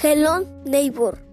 Hello Neighbor.